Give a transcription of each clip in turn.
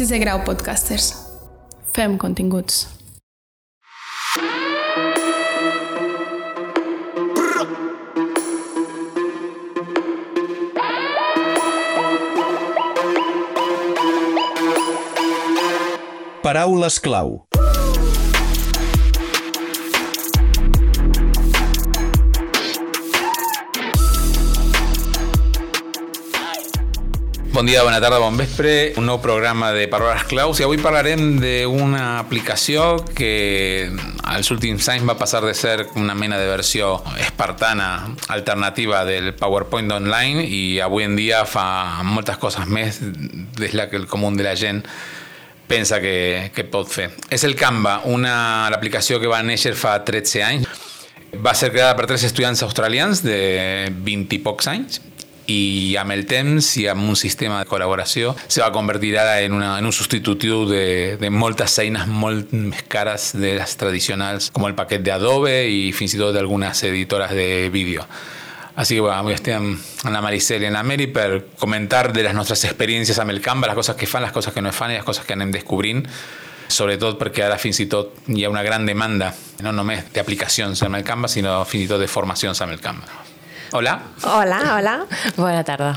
Sisè grau podcasters. Fem continguts. Paraules clau. Bon dia, bona tarda, bon vespre. Un nou programa de Paraules Claus i avui parlarem d'una aplicació que als últims anys va passar de ser una mena de versió espartana alternativa del PowerPoint online i avui en dia fa moltes coses més des la que el comú de la gent pensa que, que pot fer. És el Canva, una l'aplicació que va néixer fa 13 anys. Va ser creada per tres estudiants australians de 20 i pocs anys i amb el temps i amb un sistema de col·laboració se va convertir ara en, una, en un substitutiu de, de moltes eines molt més cares de les tradicionals, com el paquet d'Adobe i fins i tot d'algunes editores de vídeo. Así que bueno, avui estem amb la Maricel i en Mary per comentar de les nostres experiències amb el Canva, les coses que fan, les coses que no fan i les coses que anem descobrint sobretot perquè ara fins i tot hi ha una gran demanda, no només d'aplicacions amb el Canva, sinó fins de formacions amb el Canva. Hola. Hola, hola. Bona tarda.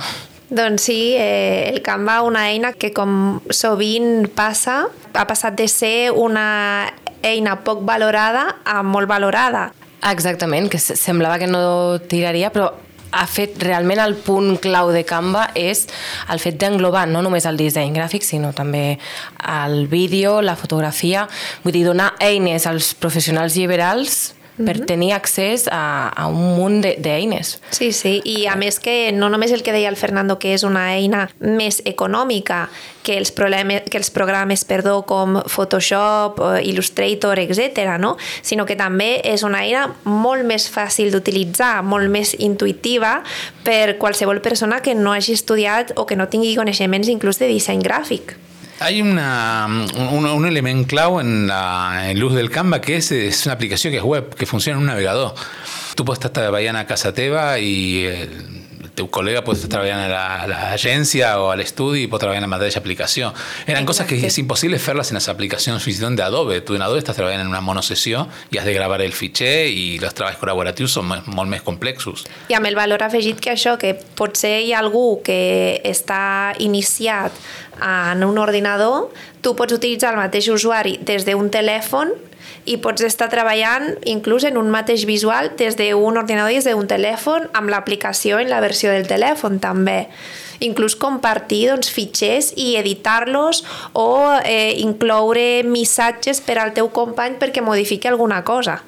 Doncs sí, eh, el Canva, una eina que com sovint passa, ha passat de ser una eina poc valorada a molt valorada. Exactament, que semblava que no tiraria, però ha fet realment el punt clau de Canva és el fet d'englobar no només el disseny gràfic, sinó també el vídeo, la fotografia, vull dir, donar eines als professionals liberals per tenir accés a, a un munt d'eines. Sí, sí, i a més que no només el que deia el Fernando, que és una eina més econòmica que els, problemes, que els programes perdó, com Photoshop, eh, Illustrator, etc, no? sinó que també és una eina molt més fàcil d'utilitzar, molt més intuitiva per qualsevol persona que no hagi estudiat o que no tingui coneixements inclús de disseny gràfic. Hay una, un, elemento clave en la en luz del Canva que es, es una aplicación que es web, que funciona en un navegador. Tú puedes estar trabajando a casa teva y el teu col·lega pot treballar a l'agència o a l'estudi i pot treballar en la mateixa aplicació. Eren coses que és impossible fer-les en les aplicacions fins i tot d'Adobe. Tu en Adobe estàs treballant en una monosessió i has de gravar el fitxer i els treballs col·laboratius són molt més complexos. I amb el valor afegit que això, que potser hi ha algú que està iniciat en un ordinador, tu pots utilitzar el mateix usuari des d'un telèfon i pots estar treballant inclús en un mateix visual des d'un ordinador i des d'un telèfon amb l'aplicació en la versió del telèfon també inclús compartir doncs, fitxers i editar-los o eh, incloure missatges per al teu company perquè modifiqui alguna cosa.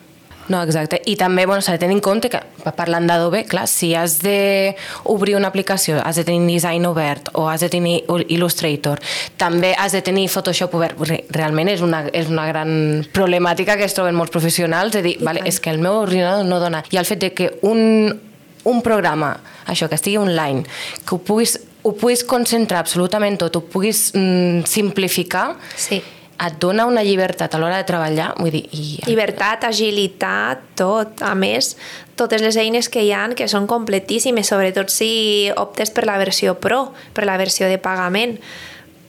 No, exacte. I també bueno, s'ha de tenir en compte que, parlant d'Adobe, clar, si has d'obrir una aplicació, has de tenir design obert o has de tenir Illustrator, també has de tenir Photoshop obert, realment és una, és una gran problemàtica que es troben molts professionals, de dir, vale, és que el meu ordinador no dona. I el fet de que un, un programa, això, que estigui online, que ho puguis, ho puguis concentrar absolutament tot, ho puguis mm, simplificar, sí et dona una llibertat a l'hora de treballar. Vull dir, i... Llibertat, agilitat, tot. A més, totes les eines que hi han que són completíssimes, sobretot si optes per la versió Pro, per la versió de pagament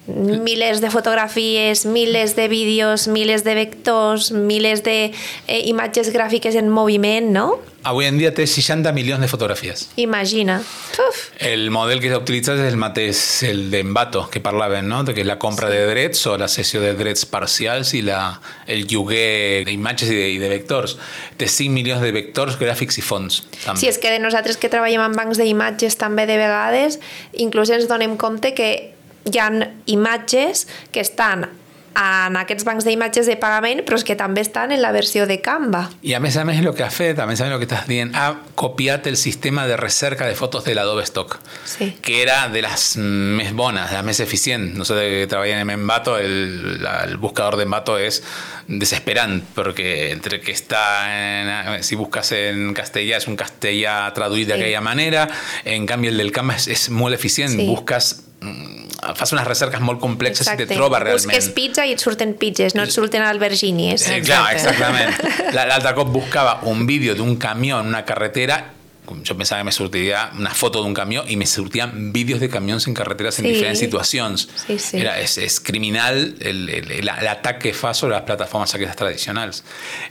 miles de fotografies, miles de vídeos, miles de vectors, miles de eh, imatges gràfiques en moviment, no? Avui en dia té 60 milions de fotografies. Imagina. Uf. El model que s'ha utilitzat és el mateix, el d'Envato, que parlaven, no? De que és la compra sí. de drets o la sessió de drets parcials i la, el lloguer d'imatges i, de, i de vectors. Té 5 milions de vectors, gràfics i fonts. També. Sí, és que de nosaltres que treballem en bancs d'imatges també de vegades, inclús ens donem compte que hi ha imatges que estan en aquests bancs d'imatges de pagament, però és que també estan en la versió de Canva. I a més a més el que ha fet, a més a més el que estàs dient, ha copiat el sistema de recerca de fotos de l'Adobe Stock, sí. que era de les més bones, de les més eficients. Nosotros que treballem en Envato, el, el buscador de Envato és desesperant, perquè entre que està, en, si buscas en castellà, és un castellà traduït d'aquella sí. manera, en canvi el del Canva és, és molt eficient, sí. busques Mm, fas unes recerques molt complexes Exacte. i te trobes realment. Busques pizza i et surten pizzas, no et surten albergínies. Eh, clar, exactament. L'altre cop buscava un vídeo d'un camió en una carretera yo pensaba que me sortiría una foto d'un camió i me sortien vídeos de camions en carreteres en Sí. diferents situacions. Sí, sí. Era, és, és criminal el- el- l'atac que fa sobre les plataformes aquestes tradicionals.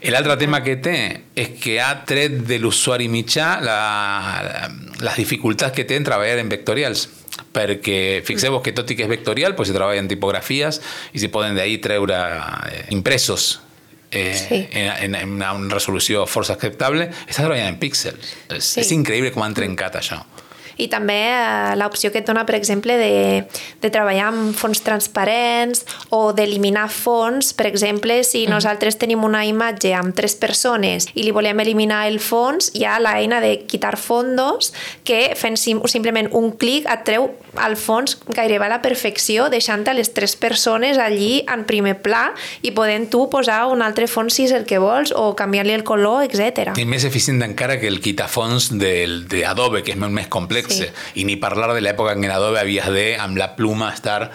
L'altre tema que té és que ha tret de l'usuari mitjà la, les dificultats que té en treballar en vectorials perquè fixeu-vos que tot i que és vectorial pues se treballa en tipografies i se poden d'ahí treure eh, impressos eh, Sí. en, en, una resolució força acceptable, està treballant en píxels. És, Sí. és increïble com han trencat això. I també eh, l'opció que et dona, per exemple, de, de treballar amb fons transparents o d'eliminar fons. Per exemple, si nosaltres tenim una imatge amb tres persones i li volem eliminar el fons, hi ha l'eina de quitar fondos que fent sim simplement un clic et treu el fons gairebé a la perfecció, deixant a les tres persones allí en primer pla i podent tu posar un altre fons si és el que vols o canviar-li el color, etc. I més eficient encara que el quitafons del, de Adobe, que és molt més complex. Sí. I ni parlar de l'època en què en Adobe havies de, amb la pluma, estar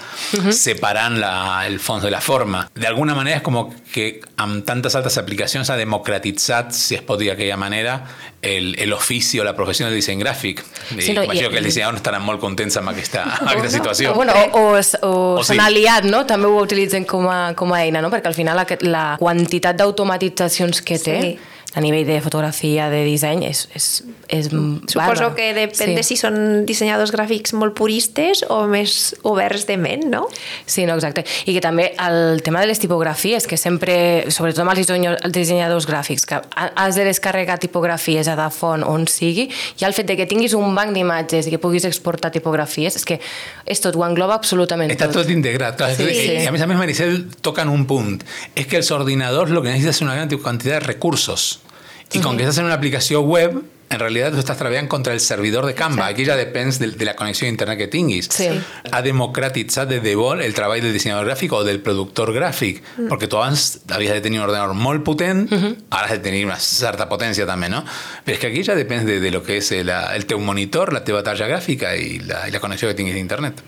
separant la, el fons de la forma. D'alguna manera és com que amb tantes altres aplicacions ha democratitzat, si es pot dir d'aquella manera, el, el ofici o la professió del disseny gràfic. I Sí, no, imagino i- que els dissenyadors estaran molt contents amb aquesta, amb aquesta situació. Bueno, o, o, o, O o sí. s'han aliat, no? També ho utilitzen com a, com a eina, no? Perquè al final aquest, la quantitat d'automatitzacions que té Sí. A nivell de fotografia, de disseny, és, és, és Suposo bàrbara. que depèn de si són dissenyadors gràfics molt puristes o més oberts de ment, no? Sí, no, exacte. I que també el tema de les tipografies, que sempre, sobretot amb els disseny- els dissenyadors gràfics, que ha- has de descarregar tipografies a da font on sigui, i el fet de que tinguis un banc d'imatges i que puguis exportar tipografies, és que és tot, ho engloba absolutament Está tot. todo integrat. Claro, Sí, sí. Y a mí, a mí Maricel tocan un punto. Es que el ordenador lo que necesita es una gran cantidad de recursos. Y con que estás en una aplicación web, en realidad tú estás trabajando contra el servidor de Canva. Aquí ya depende de, de la conexión a internet que tinguis. Sí. Ha democratitzat de debò el treball del dissenyador gràfic o del productor gràfic. Perquè tu abans havies de tenir un ordenador molt potent, ara has de tenir una certa potència també, no? Però és que aquí ja depèn de, de lo que és el, el teu monitor, la teva tarja gràfica i la, i la connexió que tinguis d'internet.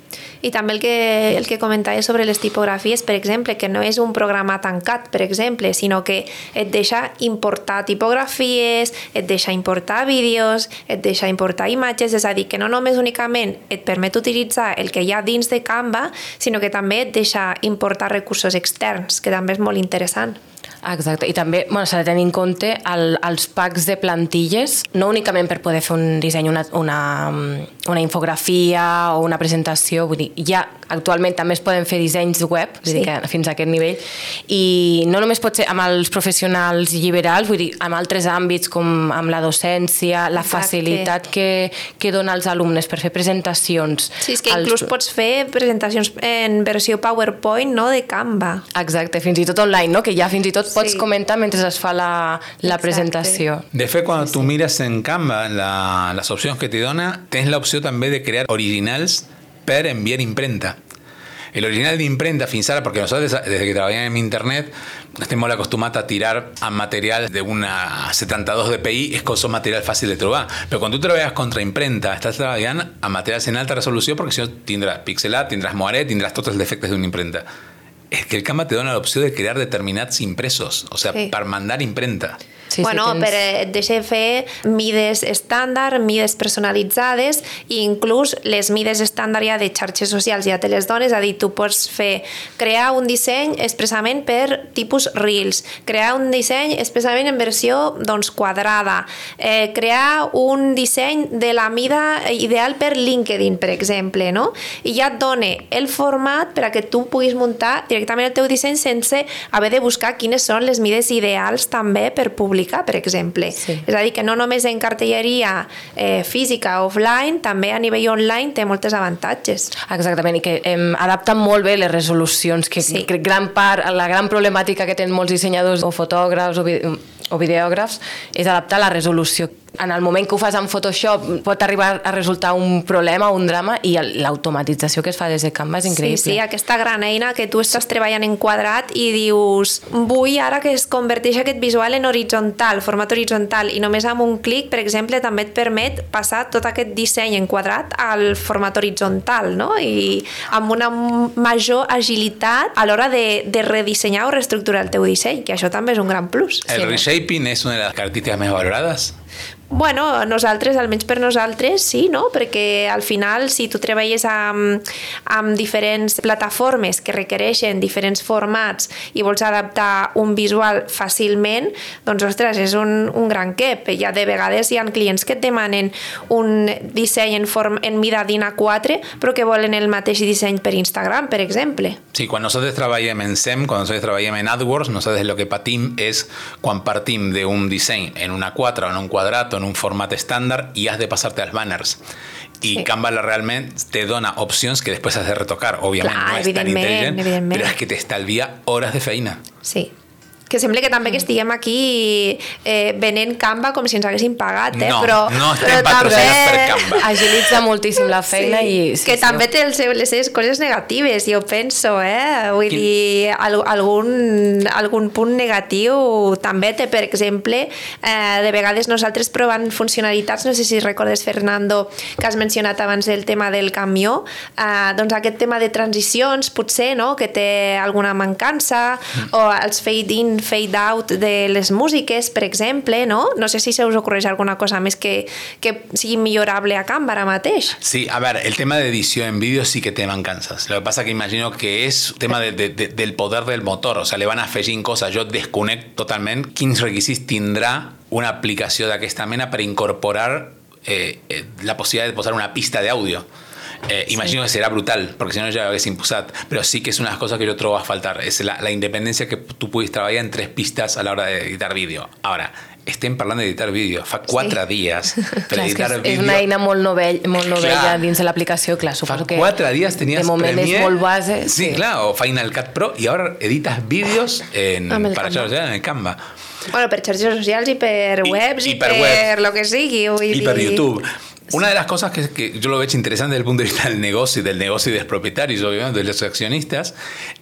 I també el que, el que comentava sobre les tipografies, per exemple, que no és un programa tancat, per exemple, sinó que et deixa importar tipografies, et deixa importar vídeos, et deixa importar imatges, és a dir, que no només únicament et permet utilitzar el que hi ha dins de Canva, sinó que també et deixa importar recursos externs, que també és molt interessant. Exacte, i també bueno, s'ha de tenir en compte el, els packs de plantilles, no únicament per poder fer un disseny, una, una, una infografia o una presentació, vull dir, ja actualment també es poden fer dissenys web, vull Sí. dir que fins a aquest nivell, i no només pot ser amb els professionals lliberals, vull dir, amb altres àmbits com amb la docència, la Exacte. facilitat que, que dona als alumnes per fer presentacions. Sí, és que als- inclús pots fer presentacions en versió PowerPoint, no de Canva. Exacte, fins i tot online, no? que ja fins i tot pots Sí. comentar mentre es fa la, la Exacte. presentació. De fet, cuando tú miras en Canva la- las opciones que te dona, tienes la opción también de crear originals per enviar imprenta. El original de imprenta, fins ara, perquè nosaltres desde que treballem en internet estem molt acostumats a tirar a material de una 72 dpi, és cosa material fàcil de trobar. Però quan tu treballes contra imprenta, estàs treballant a materials en alta resolució perquè si no tindràs pixelat, tindràs moaret, tindràs tots els defectes d'una imprenta. És que el Canva te dona l'opció de crear determinats impresos, o sea, Sí. per mandar imprenta. Sí, bueno, sí, tens... per, eh, deixa fer mides estàndard, mides personalitzades i inclús les mides estàndard ja de xarxes socials ja te les dones, és a dir, tu pots fer crear un disseny expressament per tipus Reels, crear un disseny expressament en versió doncs, quadrada, eh, crear un disseny de la mida ideal per LinkedIn, per exemple, no? I ja et dona el format per a que tu puguis muntar directament el teu disseny sense haver de buscar quines són les mides ideals també per publicar, per exemple. Sí. És a dir, que no només en cartelleria eh, física offline, també a nivell online té moltes avantatges. Exactament, i que em, adapten molt bé les resolucions, que sí. gran part, la gran problemàtica que tenen molts dissenyadors o fotògrafs o, vi o videògrafs és adaptar la resolució. En el moment que ho fas en Photoshop pot arribar a resultar un problema o un drama i l'automatització que es fa des de Canva és increïble. Sí, sí, aquesta gran eina que tu estàs treballant en quadrat i dius vull ara que es converteix aquest visual en horitzontal, format horitzontal i només amb un clic, per exemple, també et permet passar tot aquest disseny en quadrat al format horitzontal, no? I amb una major agilitat a l'hora de, de redissenyar o reestructurar el teu disseny, que això també és un gran plus. El reshaping es una de las características más valoradas. Bueno, nosaltres, almenys per nosaltres, sí, no? Perquè al final, si tu treballes amb, amb diferents plataformes que requereixen diferents formats i vols adaptar un visual fàcilment, doncs, ostres, és un, un gran cap. Ja de vegades hi ha clients que et demanen un disseny en, form, en mida DIN A4, però que volen el mateix disseny per Instagram, per exemple. Sí, quan nosaltres treballem en SEM, quan nosaltres treballem en AdWords, nosaltres lo que patim és quan partim d'un disseny en una 4 o en un quadrat o en un format estándar y has de pasarte a los banners. Y sí. Canva realmente te dona opcions que després has de retocar. Òbviament Clar, no és tan intel·ligent, evidentment. però és que t'estalvia hores de feina. Sí, que sembla que també que estiguem aquí eh, venent Canva com si ens haguessin pagat, eh? No, però, no estem però patrocinats també... per Canva. Agilitza moltíssim la feina sí, i... Sí, que sí, també té les seves, les seves coses negatives, jo penso, eh? Vull Quin... dir, al, algun, algun punt negatiu també té, per exemple, eh, de vegades nosaltres provant funcionalitats, no sé si recordes, Fernando, que has mencionat abans el tema del camió, eh, doncs aquest tema de transicions, potser, no?, que té alguna mancança, mm. o els fade-in, fade out de les músiques, per exemple, no? No sé si se us ocorreix alguna cosa més que, que sigui millorable a Canva ara mateix. Sí, a ver, el tema de edición en vídeo sí que te mancanzas. Lo que pasa que imagino que es tema de, de, de, del poder del motor, o sea, le van a afegir coses. Jo desconec totalment quins requisits tindrà una aplicació d'aquesta mena per incorporar eh, eh, la possibilitat de posar una pista d'àudio. Eh, sí. Imagino que será brutal, porque si no ya hagués imposat. Pero sí que es una de las cosas que yo trobo a faltar. Es la, la independencia que tú puedes trabajar en tres pistas a la hora de editar vídeo. Ahora, estem parlant d'editar vídeo. Fa quatre sí. dies per clar, editar és vídeo. És una eina molt, novell, molt novella clar. dins de l'aplicació, clar, suposo Fa que quatre dies tenies de moment Premiere, és molt base. Sí, sí, clar, o Final Cut Pro y ahora editas vídeos en, para Canva. en el Canva. Bueno, per xarxes socials i per I- webs i, i per per, webs. lo que sigui. Vull y dir... per YouTube. Una de las cosas que, que yo lo veo interesante desde el punto de vista del negocio, del negocio y de los propietarios, obviamente, de los accionistas,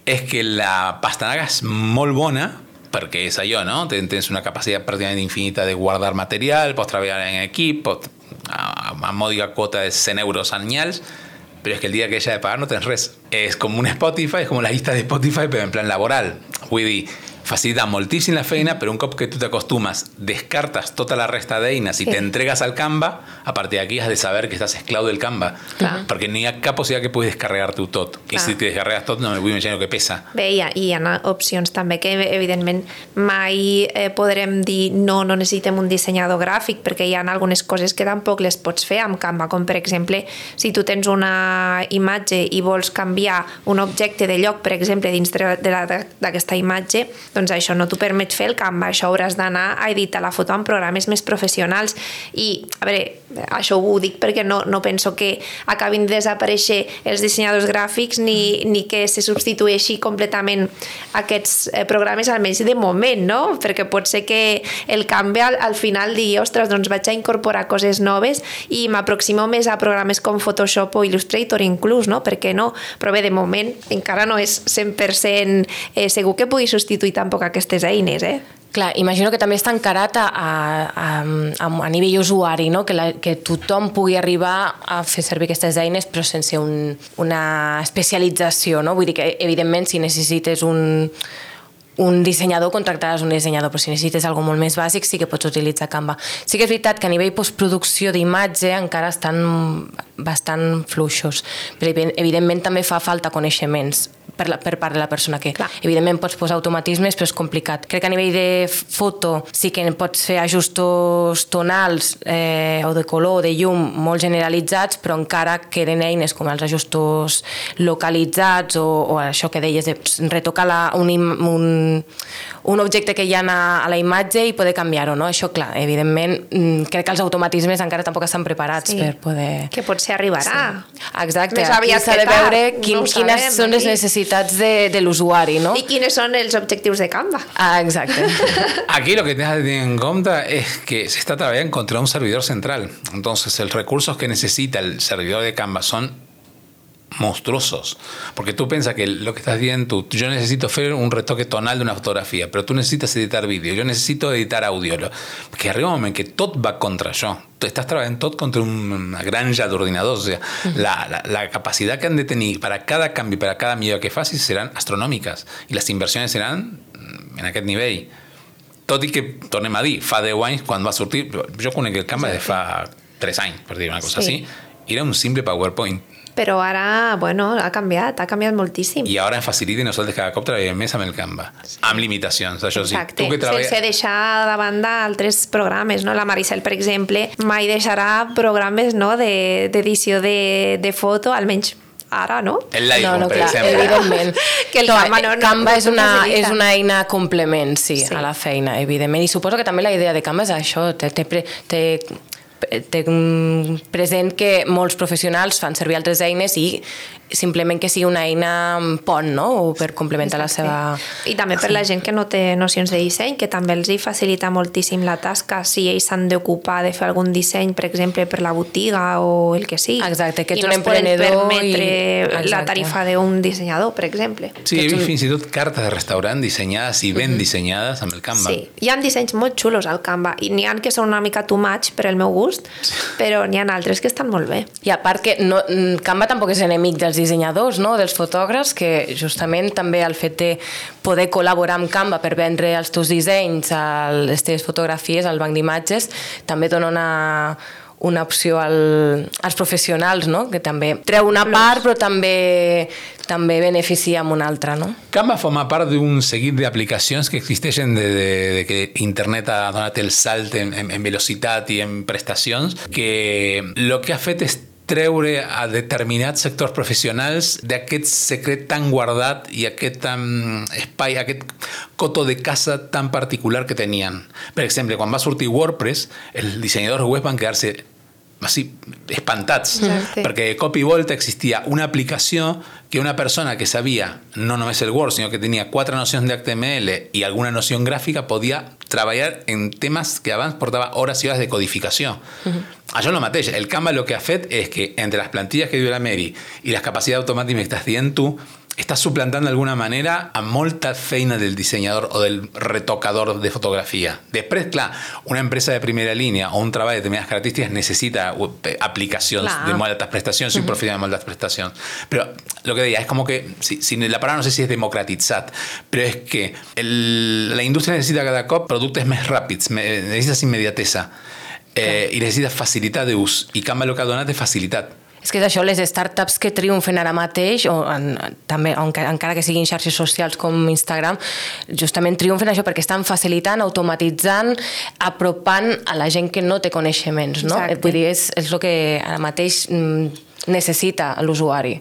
es que la pastanaga es molt bona, perquè és allò, no? Ten- Tens una capacitat pràcticament infinita de guardar material, pots treballar en equip, pots, a, a mòdica quota de 100 euros anuals, pero es que el día que ella de pagar no tens res. És com un Spotify, és com la llista de Spotify, però en plan laboral. Vull dir, facilita moltíssim la feina, però un cop que tu t'acostumes, descartes tota la resta d'eines i Sí. t'entregues al Canva, a partir d'aquí has de saber que estàs esclau del Canva. Clar. Perquè n'hi ha cap possibilitat que puguis descarregar-t'ho tot. I Clar. si te descarregues tot, no me vull imaginar que pesa. Bé, hi ha, hi ha opcions també que evidentment mai eh, podrem dir no, no necessitem un dissenyador gràfic perquè hi ha algunes coses que tampoc les pots fer amb Canva, com per exemple si tu tens una imatge i vols canviar un objecte de lloc, per exemple, dins de de la- d'aquesta imatge, doncs això no t'ho permet fer el Canva, això hauràs d'anar a editar la foto amb programes més professionals i, a veure, això ho dic perquè no, no penso que acabin de desaparèixer els dissenyadors gràfics ni, ni que se substitueixi completament aquests eh, programes, almenys de moment, no? Perquè pot ser que el canvi al, al final digui, ostres, doncs vaig a incorporar coses noves i m'aproximo més a programes com Photoshop o Illustrator inclús, no? Per què no? Però bé, de moment encara no és 100% eh, segur que pugui substituir tampoc aquestes eines, eh? Clar, imagino que també està encarat a, a, a, a nivell usuari, no? que, la, que tothom pugui arribar a fer servir aquestes eines però sense un, una especialització. No? Vull dir que, evidentment, si necessites un, un dissenyador, contractaràs un dissenyador, però si necessites alguna molt més bàsic sí que pots utilitzar Canva. Sí que és veritat que a nivell postproducció d'imatge encara estan bastant fluixos, però evident- evidentment també fa falta coneixements per, la, per part de la persona que Clar. evidentment pots posar automatismes però és complicat. Crec que a nivell de foto sí que pots fer ajustos tonals eh, o de color o de llum molt generalitzats però encara queden eines com els ajustos localitzats o, o això que deies de retocar la, un, un, un objecte que hi ha a, a la imatge i poder canviar-ho, no? Això, clar, evidentment, mm, crec que els automatismes encara tampoc estan preparats Sí. per poder... Que potser arribarà. Exacte, Més aquí aviat s'ha que de veure quin, no quines sabem, són les aquí. Necessitats de, de l'usuari, no? I quines són els objectius de Canva? Ah, exacte. Aquí lo que tienes que tener en cuenta es que se está trabajando contra un servidor central. Entonces, los recursos que necesita el servidor de Canva son monstruosos. Porque tú piensas que lo que estás diciendo, tú, yo necesito hacer un retoque tonal de una fotografía, pero tú necesitas editar vídeo, yo necesito editar audio. Lo- Que arriba que tot va contra això. Tu estàs treballant tot contra un- una granja d'ordinadors. O sea, la, la, la capacidad que han de tenir para cada canvi, para cada millora que facis seran astronòmiques. I les inversions seran mm, en aquest nivell. tot i que, tornem a dir, fa 10 anys, quan va sortir, jo conec el Canva de fa 3 anys, per dir una cosa Sí. així, era un simple PowerPoint. Però ara, bueno, ha canviat, ha canviat moltíssim. I ara facilita i nosaltres cada cop treballem més amb el Canva. Amb limitacions, això sí. Exacte, Tu que treballes... sense deixar de banda altres programes, no? La Maricel, per exemple, mai deixarà programes no? de- d'edició de, de foto, almenys ara, no? El Lightroom, no, no, per clar, exemple. evidentment. Que el No, Canva no- no- Canva no és, una, és una eina complement, sí, Sí. sí, a la feina, evidentment. I suposo que també la idea de Canva és això, té, té, té, té present que molts professionals fan servir altres eines i simplement que sigui una eina pont, no?, o per complementar la seva... I també per la gent que no té nocions de disseny, que també els hi facilita moltíssim la tasca si ells s'han d'ocupar de fer algun disseny, per exemple, per la botiga o el que sigui. Exacte, que I ets no un es poden emprenedor permetre i- la Exacte. tarifa d'un dissenyador, per exemple. Sí, he vist fins i tot cartes de restaurant dissenyades i ben dissenyades amb el Canva. Sí, hi ha dissenys molt xulos al Canva i n'hi ha que són una mica too much per al meu gust, però n'hi ha altres que estan molt bé. I a part que no, mm, Canva tampoc és enemic dels dissenyadors, no? dels fotògrafs, que justament també el fet de poder col·laborar amb Canva per vendre els teus dissenys, a les teves fotografies, al banc d'imatges, també dona una, una opció al, als professionals, no? que també treu una part però també, també beneficia amb una altra. No? Canva forma part d'un seguit d'aplicacions que existeixen de, de, de que internet ha donat el salt en, en, en velocitat i en prestacions, que el que ha fet és treure a determinats sectors professionals d'aquest secret tan guardat i aquest um, espai, aquest coto de casa tan particular que tenien. Per exemple, quan va sortir WordPress, els dissenyadors web van quedar-se així, espantats, Exacte. perquè de cop i volta existia una aplicació que una persona que sabia no només el Word, sinó que tenia quatre nocions d'HTML i alguna noció gràfica podia treballar en temes que abans portava hores i hores de codificació. Això és el mateix. El Canva el que ha fet és que entre les plantilles que diu la Mary i les capacitats automàtiques que estàs dient tu, estàs suplantant d'alguna manera a molta feina del dissenyador o del retocador de fotografia. Després, clar, una empresa de primera línia o un treball de determinades característiques necessita uh, aplicacions Clar. de molt altas prestacions i un professional de molt altas prestacions. Però lo que deia, és com que, si, si la paraula no sé si és democratitzat, però és que el, la indústria necessita cada cop productes més ràpids, necessites immediatesa eh, i necessites facilitat d'ús. I Canva el que ha donat és facilitat. És que és això, les startups que triomfen ara mateix, o en, també, enca- encara que siguin xarxes socials com Instagram, justament triomfen això perquè estan facilitant, automatitzant, apropant a la gent que no té coneixements, no? Exacte. Vull dir, és, és el que ara mateix mm, necessita l'usuari,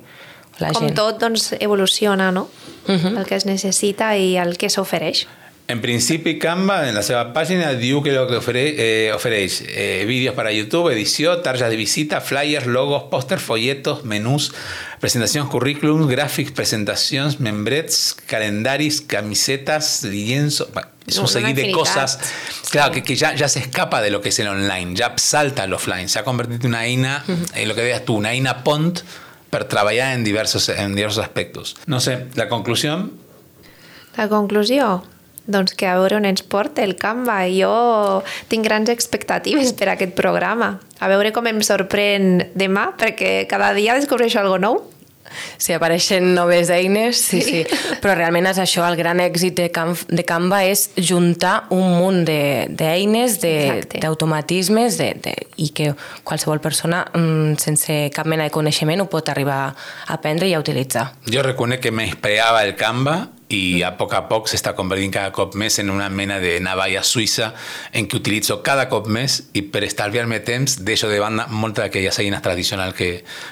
la Com gent. tot, doncs, evoluciona, no? El que es necessita i el que s'ofereix. En principi, Canva, en la seva pàgina, diu que el que eh, ofereix eh, vídeos para YouTube, edició, tarjas de visita, flyers, logos, pòsters, folletos, menús, presentacions, currículums, gràfics, presentacions, membrets, calendaris, camisetas, lienzos... Bueno, es un Una seguit de cosas claro, que, que ya, ya se escapa de lo que es el online, ya salta al offline, se ha convertido en una eina, en lo que digas tú, una eina pont per treballar en diversos, en diversos aspectos. No sé, la conclusión La conclusió? Doncs que a veure on ens porta el Canva. Jo tinc grans expectatives per a aquest programa. A veure com em sorprèn demà, perquè cada dia descobreixo algo nou. Si apareixen noves eines, sí, sí. Però realment és això, el gran èxit de, Can de Canva és juntar un munt de- d'eines, de, d'automatismes, de, de, i que qualsevol persona mm, sense cap mena de coneixement ho pot arribar a aprendre i a utilitzar. Jo reconec que menyspreava el Canva i a poc a poc s'està convertint cada cop més en una mena de navalla suïssa en què utilitzo cada cop més i per estalviar-me temps deixo de banda moltes d'aquelles eines tradicionals que,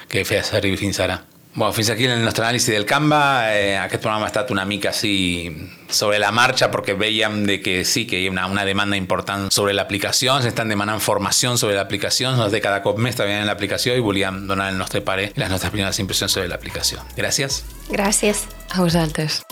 que feia servir fins ara. Bueno, fins aquí el nostre anàlisi del Canva. Eh, aquest programa ha estat una mica així sobre la marxa perquè veiem de que sí que hi ha una, una demanda important sobre l'aplicació, ens estan demanant formació sobre l'aplicació, nos de cada cop més treballant en l'aplicació i volíem donar el nostre pare i les nostres primeres impressions sobre l'aplicació. Gràcies. Gràcies. A vosaltres.